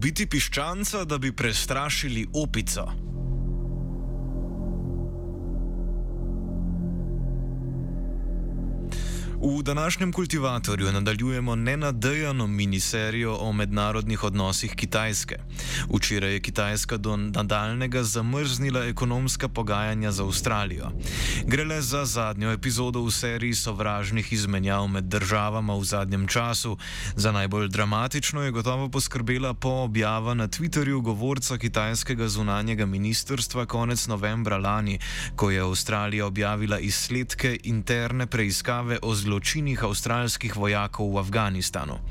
Ubiti piščanca, da bi prestrašili opico. V današnjem kultivatorju nadaljujemo nenadejano miniserijo o mednarodnih odnosih Kitajske. Včeraj je Kitajska do nadaljnega zamrznila ekonomska pogajanja z Avstralijo. Gre le za zadnjo epizodo v seriji sovražnih izmenjav med državama v zadnjem času. Za najbolj dramatično je gotovo poskrbela po objava na Twitterju govorca kitajskega zunanjega ministrstva konec novembra lani, ko je Avstralija objavila izsledke interne preiskave o zločinih zločinih avstralskih vojakov v Afganistanu.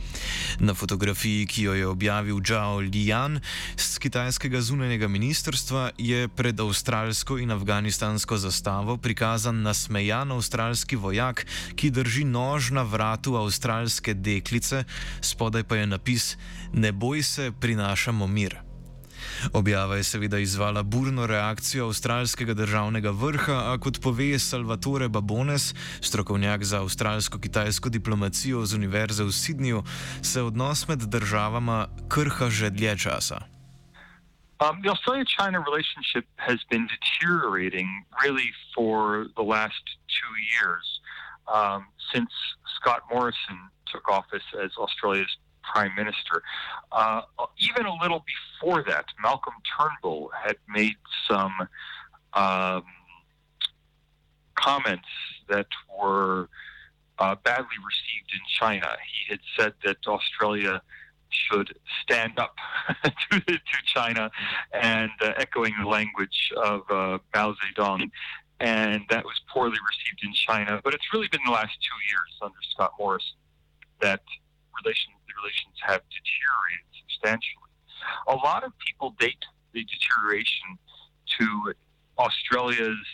Na fotografiji, ki jo je objavil Zhao Lian z kitajskega zunanjega ministrstva, je pred avstralsko in afganistansko zastavo prikazan nasmejan avstralski vojak, ki drži nož na vratu avstralske deklice, spodaj pa je napis: Ne boj se, prinašamo mir. Objava je seveda izvala burno reakcijo avstralskega državnega vrha, a kot pove Salvatore Babones, strokovnjak za avstralsko-kitajsko diplomacijo z Univerze v Sydneyju, se odnos med državama krha že dlje časa. Um, the Australia China relationship has been deteriorating really for the last two years um, since Scott Morrison took office as Australia's prime minister. Uh, even a little before that, Malcolm Turnbull had made some um, comments that were uh, badly received in China. He had said that Australia should stand up to, to, China and uh, echoing the language of uh, Mao Zedong. And that was poorly received in China. But it's really been the last two years under Scott Morrison that relations relations have deteriorated substantially. A lot of people date the deterioration to Australia's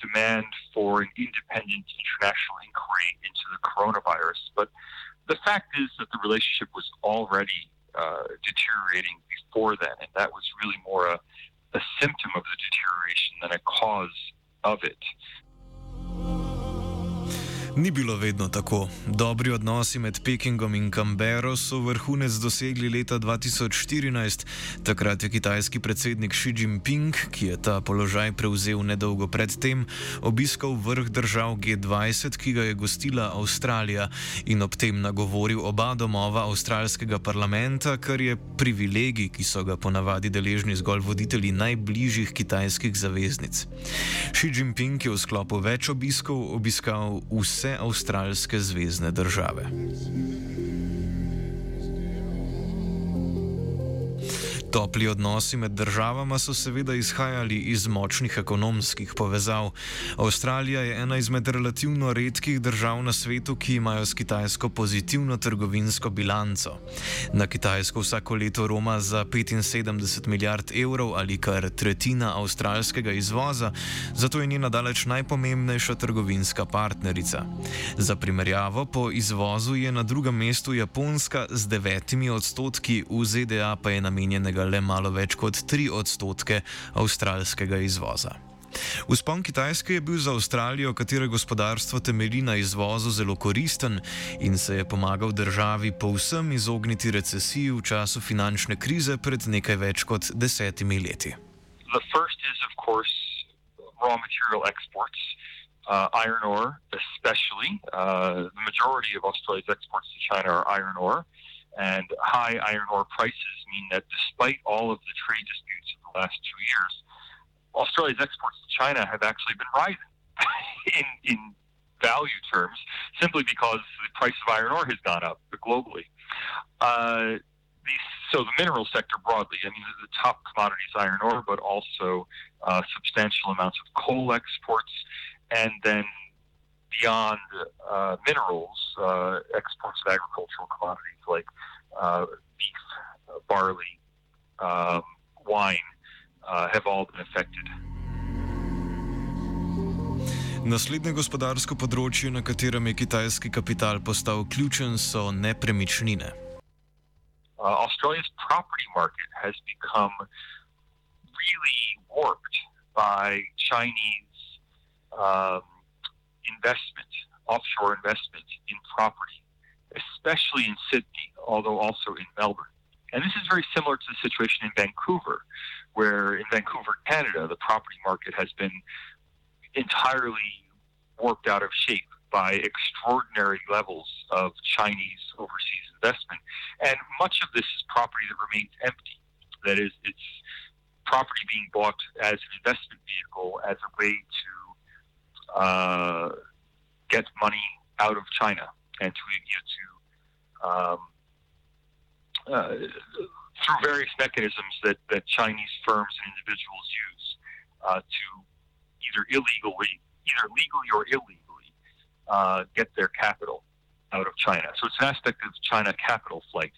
demand for an independent international inquiry into the coronavirus. But the fact is that the relationship was already uh, deteriorating before then, and that was really more a, a symptom of the deterioration than a cause of it. Ni bilo vedno tako. Dobri odnosi med Pekingom in Canberro so vrhunec dosegli leta 2014. Takrat je kitajski predsednik Xi Jinping, ki je ta položaj prevzel nedolgo predtem, obiskal vrh držav G20, ki ga je gostila Avstralija in ob tem nagovoril oba domova avstralskega parlamenta, kar je privilegij, ki so ga ponavadi deležni zgolj voditelji najbližjih kitajskih zaveznic. Xi Jinping je v sklopu več obiskov obiskal vse vse avstralske zvezdne države. Topli odnosi med državama so seveda izhajali iz močnih ekonomskih povezav. Avstralija je ena izmed relativno redkih držav na svetu, ki imajo s Kitajsko pozitivno trgovinsko bilanco. Na Kitajsko vsako leto roma za 75 milijard evrov ali kar tretjina avstralskega izvoza, zato je njena daleč najpomembnejša trgovinska partnerica. Za primerjavo, po izvozu je na drugem mestu Japonska z devetimi odstotki, v ZDA pa je namenjenega le malo več kot 3 odstotke avstralskega izvoza. Uspon Kitajske je bil za Avstralijo, katere gospodarstvo temelji na izvozu, zelo koristen in se je pomagal državi povsem izogniti recesiji v času finančne krize pred nekaj več kot desetimi leti. Uh, iron ore, especially. Uh, the majority of Australia's exports to China are iron ore. And high iron ore prices mean that despite all of the trade disputes of the last two years, Australia's exports to China have actually been rising in, in value terms simply because the price of iron ore has gone up globally. Uh, these, so the mineral sector broadly, I mean, the, top commodities iron ore, but also uh, substantial amounts of coal exports, and then beyond uh, minerals, uh, exports of agricultural commodities like uh, beef, uh, barley, um, wine uh, have all been affected. Naslednje gospodarsko področje, na katerem je kitajski kapital postal ključen, so nepremičnine. Uh, Australia's property market has become really warped by Chinese um, investment, offshore investment in property, especially in Sydney, although also in Melbourne. And this is very similar to the situation in Vancouver, where in Vancouver, Canada, the property market has been entirely warped out of shape by extraordinary levels of Chinese overseas investment. And much of this is property that remains empty. That is, it's property being bought as an investment vehicle, as a way to uh, get money out of China and to, you know, to um, uh, through various mechanisms that, that Chinese firms and individuals use uh, to either illegally, either legally or illegally, uh, get their capital out of China. So it's an aspect of China capital flight.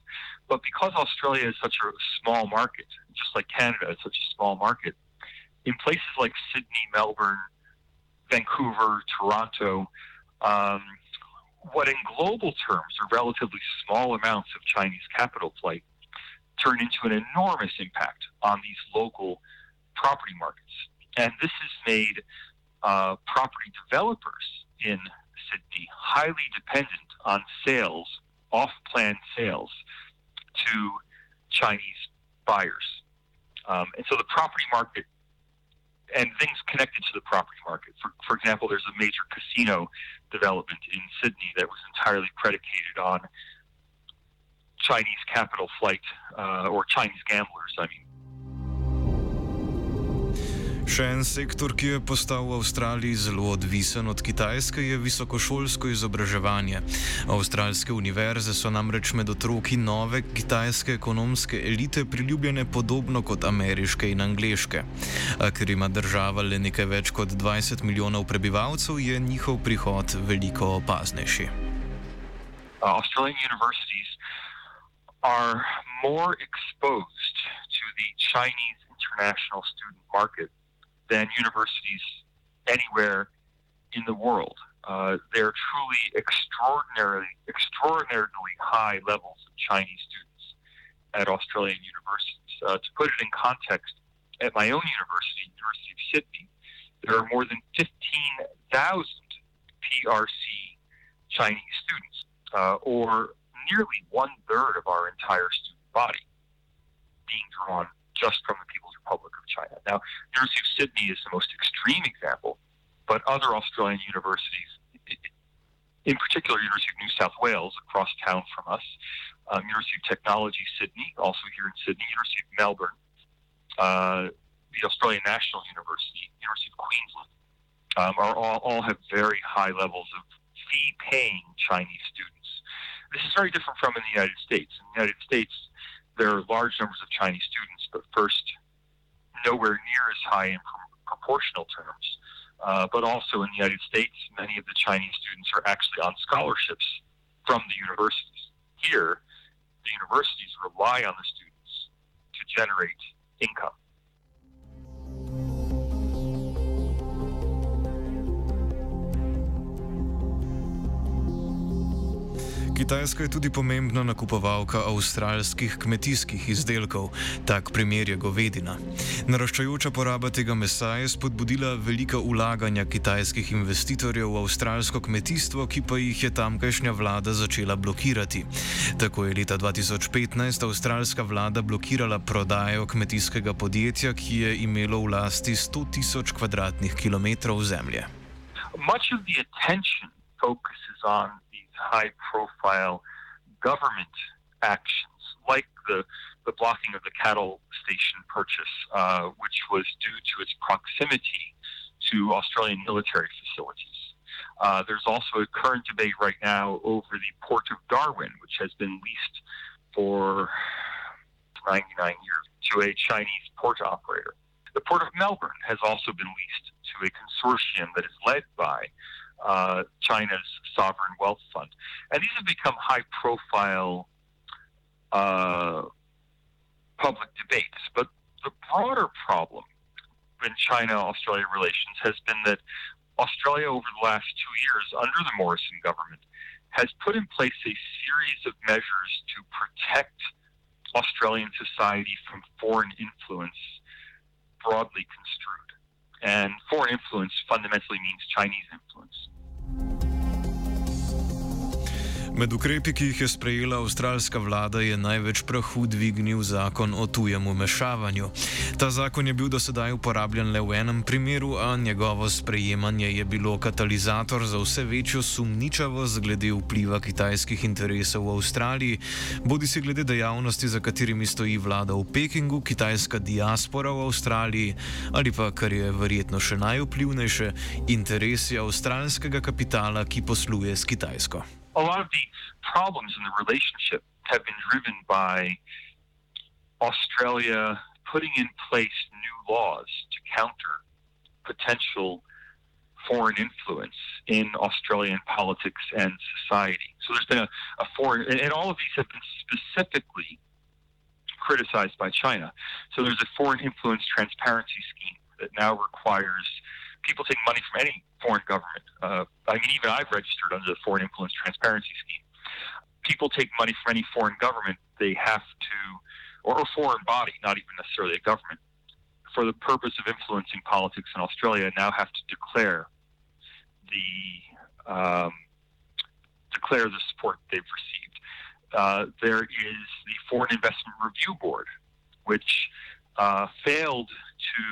But because Australia is such a small market, just like Canada is such a small market, in places like Sydney, Melbourne, Vancouver, Toronto, um, what in global terms are relatively small amounts of Chinese capital flight turn into an enormous impact on these local property markets. And this has made uh, property developers in Sydney highly dependent on sales, off plan sales, to Chinese buyers. Um, and so the property market and things connected to the property market. For, for example, there's a major casino development in Sydney that was entirely predicated on Chinese capital flight uh, or Chinese gamblers. I mean. Še en sektor, ki je postal v Avstraliji zelo odvisen od Kitajske, je visokošolsko izobraževanje. Avstralske univerze so namreč med otroki nove kitajske ekonomske elite priljubljene podobno kot ameriške in angliške. A ker ima država le nekaj več kot 20 milijonov prebivalcev, je njihov prihod veliko opaznejši. Australian universities are more exposed to the Chinese international student market than universities anywhere in the world. Uh, they're truly extraordinarily, extraordinarily high levels of Chinese students at Australian universities. Uh, to put it in context, at my own university, University of Sydney, there are more than 15,000 PRC Chinese students, uh, or nearly one third of our entire student body being drawn just from the China. Now, University of Sydney is the most extreme example, but other Australian universities, in particular University of New South Wales across town from us, um, University of Technology Sydney, also here in Sydney, University of Melbourne, uh, the Australian National University, University of Queensland, um, are all, all have very high levels of fee-paying Chinese students. This is very different from in the United States. In the United States, there are large numbers of Chinese students, but first, nowhere near as high in pr- proportional terms. Uh, but also in the United States, many of the Chinese students are actually on scholarships from the universities. Here, the universities rely on the students to generate income. Kitajska je tudi pomembna nakupovalka avstralskih kmetijskih izdelkov, tak primer je govedina. Naraščajoča poraba tega mesa je spodbudila velika ulaganja kitajskih investitorjev v avstralsko kmetijstvo, ki pa jih je tamkajšnja vlada začela blokirati. Tako je leta 2015 avstralska vlada blokirala prodajo kmetijskega podjetja, ki je imelo v lasti 100 tisoč kvadratnih kilometrov zemlje. Much of the attention focuses on high profile government actions, like the, the blocking of the cattle station purchase, uh, which was due to its proximity to Australian military facilities. Uh, there's also a current debate right now over the port of Darwin, which has been leased for 99 years to a Chinese port operator. The port of Melbourne has also been leased to a consortium that is led by uh, China's sovereign wealth fund. And these have become high profile uh, public debates. But the broader problem in China Australia relations has been that Australia, over the last two years, under the Morrison government, has put in place a series of measures to protect Australian society from foreign influence, broadly construed. And foreign influence fundamentally means Chinese influence. Med ukrepi, ki jih je sprejela avstralska vlada, je največ prahu dvignil zakon o tujem umešavanju. Ta zakon je bil do sedaj uporabljen le v enem primeru, a njegovo sprejemanje je bilo katalizator za vse večjo sumničavost glede vpliva kitajskih interesov v Avstraliji, bodi si glede dejavnosti, za katerimi stoji vlada v Pekingu, kitajska diaspora v Avstraliji ali pa, kar je verjetno še najvplivnejše, interesi avstralskega kapitala, ki posluje s Kitajsko. A lot of the problems in the relationship have been driven by Australia putting in place new laws to counter potential foreign influence in Australian politics and society. So there's been a, a foreign, and all of these have been specifically criticized by China. So there's a foreign influence transparency scheme that now requires people taking money from any foreign government. Uh, I mean, even I've registered under the Foreign Influence Transparency Scheme. People take money from any foreign government, they have to, or a foreign body, not even necessarily a government, for the purpose of influencing politics in Australia, now have to declare the um, declare the support they've received. Uh, there is the Foreign Investment Review Board, which uh, failed to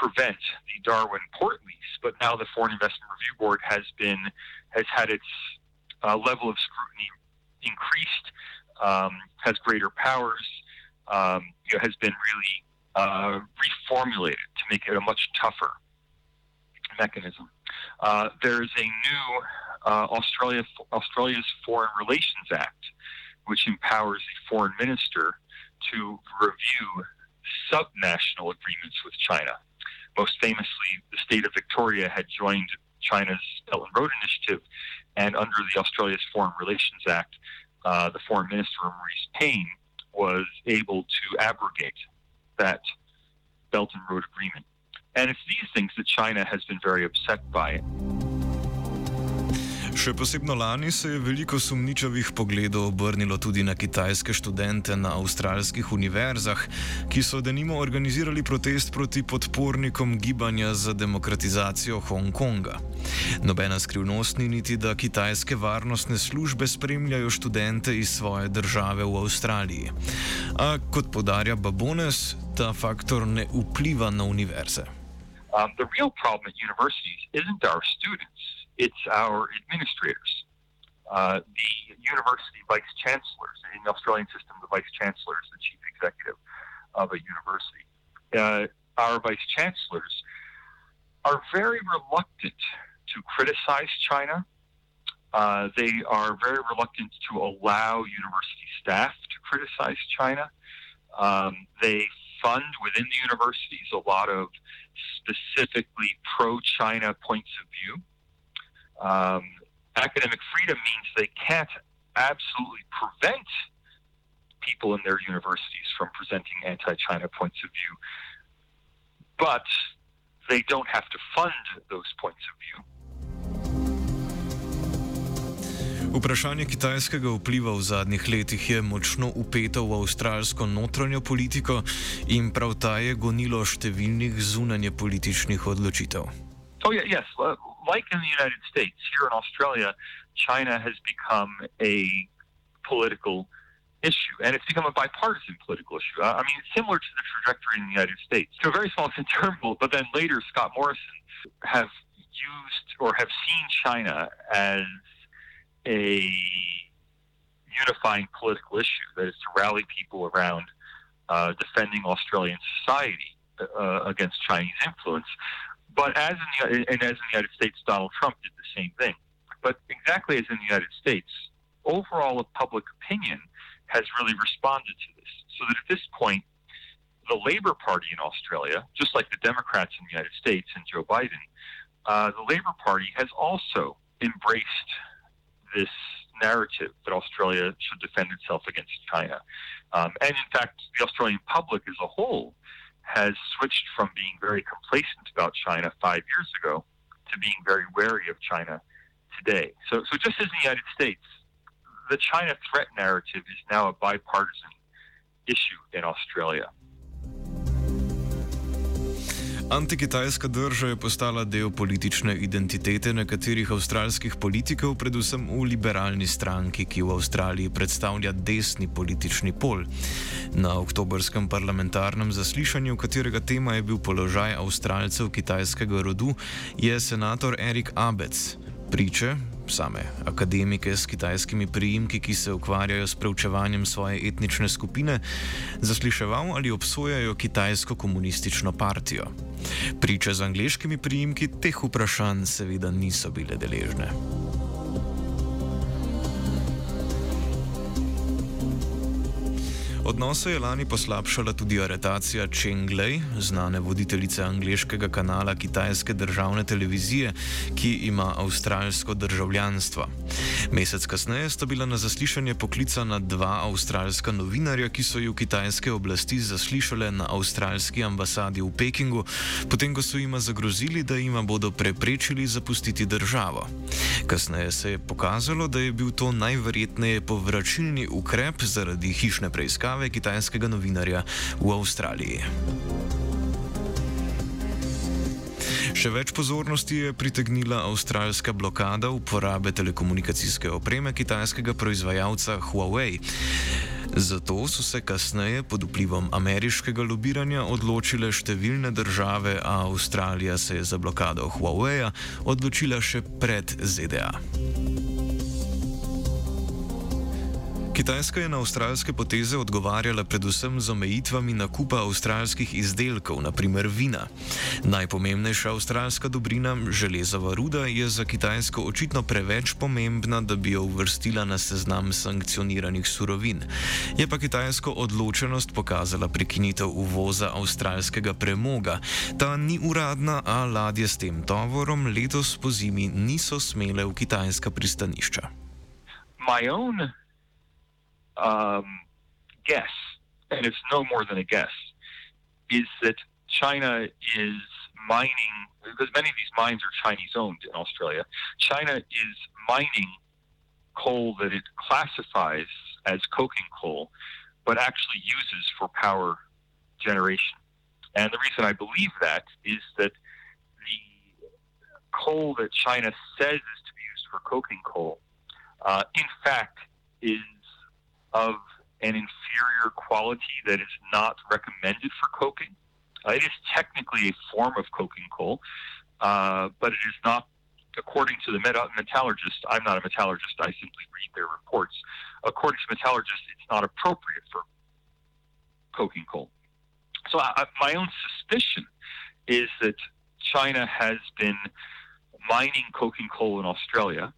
prevent the Darwin port lease, but now the Foreign Investment Review Board has been has had its uh, level of scrutiny increased, um, has greater powers, um, you know, has been really uh, reformulated to make it a much tougher mechanism. Uh, there's a new uh, Australia Australia's Foreign Relations Act, which empowers the foreign minister to review subnational agreements with China. Most famously, the state of Victoria had joined China's Belt and Road Initiative, and under the Australia's Foreign Relations Act, uh, the Foreign Minister Marise Payne was able to abrogate that Belt and Road Agreement. And it's these things that China has been very upset by. Še posebno lani se je veliko sumničavih pogledov obrnilo tudi na kitajske študente na avstralskih univerzah, ki so denimo organizirali protest proti podpornikom gibanja za demokratizacijo Hongkonga. Nobena skrivnost ni niti, da kitajske varnostne službe spremljajo študente iz svoje države v Avstraliji. A kot podarja Babones, ta faktor ne vpliva na univerze. Um, the real problem at universities isn't our students. It's our administrators. Uh, the university vice chancellors in the Australian system, the vice chancellor is the chief executive of a university. Uh, our vice chancellors are very reluctant to criticize China. Uh, they are very reluctant to allow university staff to criticize China. Um, they fund within the universities a lot of specifically pro China points of view. Um, academic freedom means they can't absolutely prevent people in their universities from presenting anti China points of view, but they don't have to fund those points of view. Vprašanje kitajskega vpliva v zadnjih letih je močno upeto v avstralsko notranjo politiko in prav ta je gonilo številnih zunanje političnih odločitev. Oh, yeah, yes. Like in the United States, here in Australia, China has become a political issue, and it's become a bipartisan political issue. I mean, similar to the trajectory in the United States, to a very small extent Turnbull, but then later Scott Morrison have used or have seen China as a unifying political issue, that is to rally people around uh, defending Australian society uh, against Chinese influence. But as in the, and as in the United States, Donald Trump did the same thing. But exactly as in the United States, overall public opinion has really responded to this. So that at this point, the Labor Party in Australia, just like the Democrats in the United States and Joe Biden, uh, the Labor Party has also embraced this narrative that Australia should defend itself against China. Um, and in fact, the Australian public as a whole has switched from being very complacent about China five years ago to being very wary of China today. So, so just as in the United States, the China threat narrative is now a bipartisan issue in Australia. Antikitajska drža je postala del politične identitete nekaterih avstralskih politikov, predvsem v liberalni stranki, ki v Avstraliji predstavlja desni politični pol. Na oktobrskem parlamentarnem zaslišanju, katerega tema je bil položaj avstralcev kitajskega rodu, je senator Erik Abec priče, same akademike s kitajskimi priimki, ki se ukvarjajo s preučevanjem svoje etnične skupine, zasliševal ali obsojajo kitajsko komunistično partijo. Priče z angliškimi priimki teh vprašanj seveda niso bile deležne. Odnose je lani poslabšala tudi aretacija Cheng Lei, znane voditeljice angliškega kanala kitajske državne televizije, ki ima avstralsko državljanstvo. Mesec kasneje sta bila na zaslišanje poklicana dva avstralska novinarja, ki so ju kitajske oblasti zaslišale na avstralski ambasadi v Pekingu, potem ko so jima zagrozili, da jima bodo preprečili zapustiti državo. Kasneje se je pokazalo, da je bil to najverjetneje povračilni ukrep zaradi hišne preiskave preiskave kitajskega novinarja v Avstraliji. Še več pozornosti je pritegnila avstralska blokada uporabe telekomunikacijske opreme kitajskega proizvajalca Huawei. Zato so se kasneje pod vplivom ameriškega lobiranja odločile številne države, a Avstralija se je za blokado Huawei odločila še pred ZDA. Kitajska je na avstralske poteze odgovarjala predvsem z omejitvami nakupa avstralskih izdelkov, naprimer vina. Najpomembnejša avstralska dobrina, železova ruda, je za Kitajsko očitno preveč pomembna, da bi jo uvrstila na seznam sankcioniranih surovin. Je pa Kitajsko odločenost pokazala prekinitev uvoza avstralskega premoga. Ta ni uradna, a ladje s tem tovorom letos po zimi niso smele v kitajska pristanišča. My own um, guess, and it's no more than a guess, is that China is mining, because many of these mines are Chinese owned in Australia. China is mining coal that it classifies as coking coal, but actually uses for power generation. And the reason I believe that is that the coal that China says is to be used for coking coal, uh, in fact, is of an inferior quality that is not recommended for coking. Uh, it is technically a form of coking coal, uh, but it is not, according to the meta- metallurgist, I'm not a metallurgist, I simply read their reports. According to metallurgists, it's not appropriate for coking coal. So I, my own suspicion is that China has been mining coking coal in Australia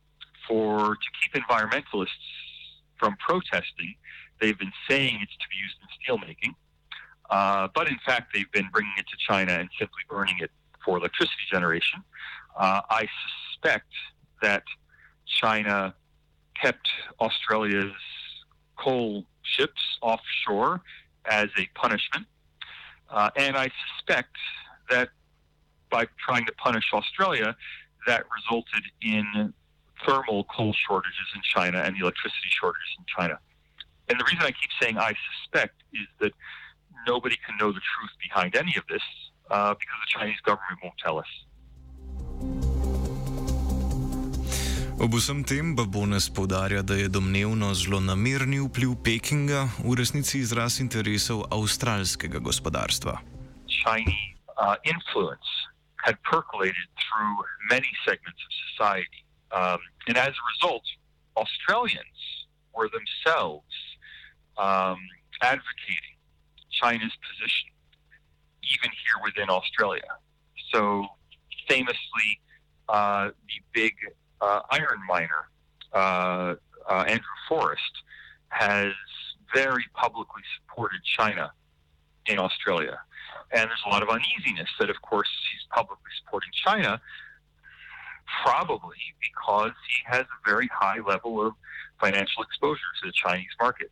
for to keep environmentalists from protesting. They've been saying it's to be used in steelmaking, uh, but in fact, they've been bringing it to China and simply burning it for electricity generation. Uh, I suspect that China kept Australia's coal ships offshore as a punishment. Uh, and I suspect that by trying to punish Australia, that resulted in thermal coal shortages in China and the electricity shortages in China. And the reason I keep saying I suspect is that nobody can know the truth behind any of this uh, because the Chinese government won't tell us. Ob vsem tem pa Bones povdarja, da je domnevno zlonamerni vpliv Pekinga v resnici izraz interesov avstralskega gospodarstva. Chinese uh, influence had percolated through many segments of society. Um, and as a result, Australians were themselves um, advocating China's position, even here within Australia. So, famously, uh, the big uh, iron miner, uh, uh, Andrew Forrest, has very publicly supported China in Australia. And there's a lot of uneasiness that, of course, he's publicly supporting China, probably because he has a very high level of financial exposure to the Chinese market.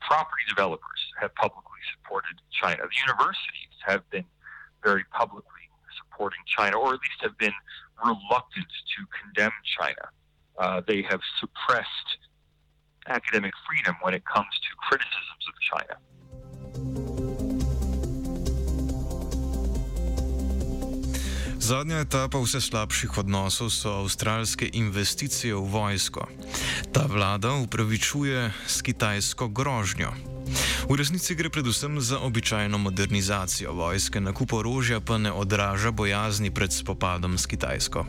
Property developers have publicly supported China. The universities have been very publicly supporting China, or at least have been reluctant to condemn China. Uh, they have suppressed academic freedom when it comes to criticisms of China. Zadnja etapa vse slabših odnosov so avstralske investicije v vojsko. Ta vlada upravičuje s kitajsko grožnjo. V resnici gre predvsem za običajno modernizacijo vojske, nakup orožja pa ne odraža bojazni pred spopadom s Kitajsko.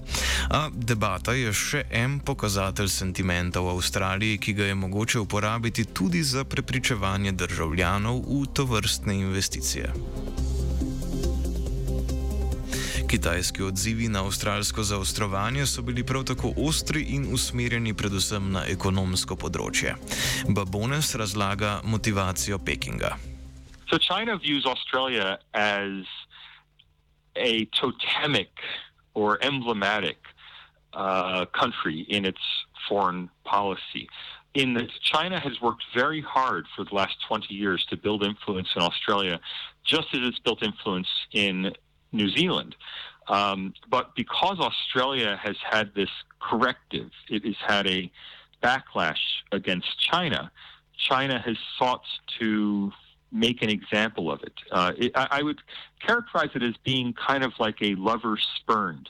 A debata je še en pokazatelj sentimenta v Avstraliji, ki ga je mogoče uporabiti tudi za prepričevanje državljanov v to vrstne investicije. Kitajski odzivi na avstralsko zaostrovanje so bili prav tako ostri in usmerjeni predvsem na ekonomsko področje. Babones razlaga motivacijo Pekinga. So China views Australia as a totemic or emblematic uh, country in its foreign policy. In that China has worked very hard for the last 20 years to build influence in Australia, just as it's built influence in New Zealand. Um, but because Australia has had this corrective, it has had a backlash against China, China has sought to make an example of it. Uh, it I, I, would characterize it as being kind of like a lover spurned.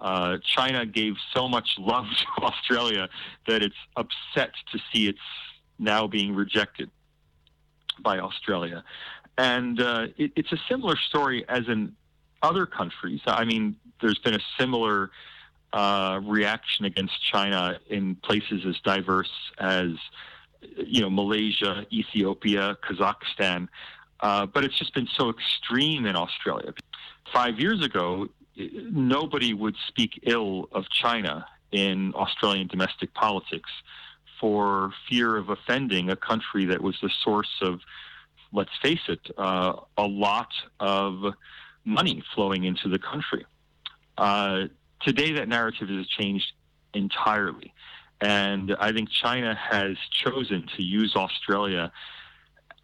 Uh, China gave so much love to Australia that it's upset to see it's now being rejected by Australia. And uh, it, it's a similar story as in other countries. I mean, there's been a similar uh, reaction against China in places as diverse as, you know, Malaysia, Ethiopia, Kazakhstan. Uh, but it's just been so extreme in Australia. Five years ago, nobody would speak ill of China in Australian domestic politics for fear of offending a country that was the source of, let's face it, uh, a lot of money flowing into the country. Uh, today, that narrative has changed entirely. And I think China has chosen to use Australia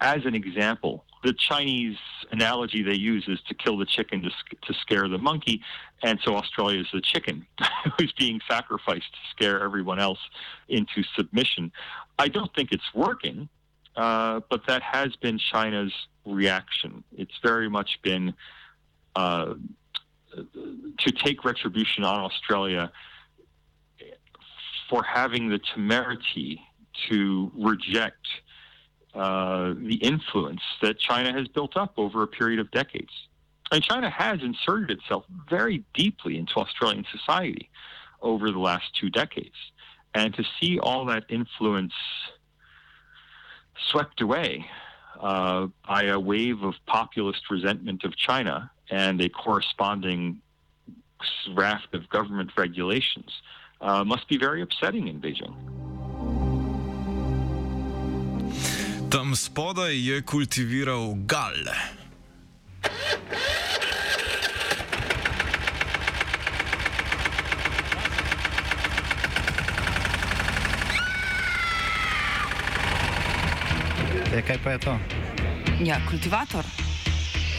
as an example. The Chinese analogy they use is to kill the chicken to, to scare the monkey. And so Australia is the chicken who's being sacrificed to scare everyone else into submission. I don't think it's working, uh, but that has been China's reaction. It's very much been uh, to take retribution on Australia for having the temerity to reject uh, the influence that China has built up over a period of decades. And China has inserted itself very deeply into Australian society over the last two decades. And to see all that influence swept away uh, by a wave of populist resentment of China and a corresponding raft of government regulations uh, must be very upsetting in Beijing. Tam spodaj je kultiviral gal. E, kaj pa je to? Ja, kultivator.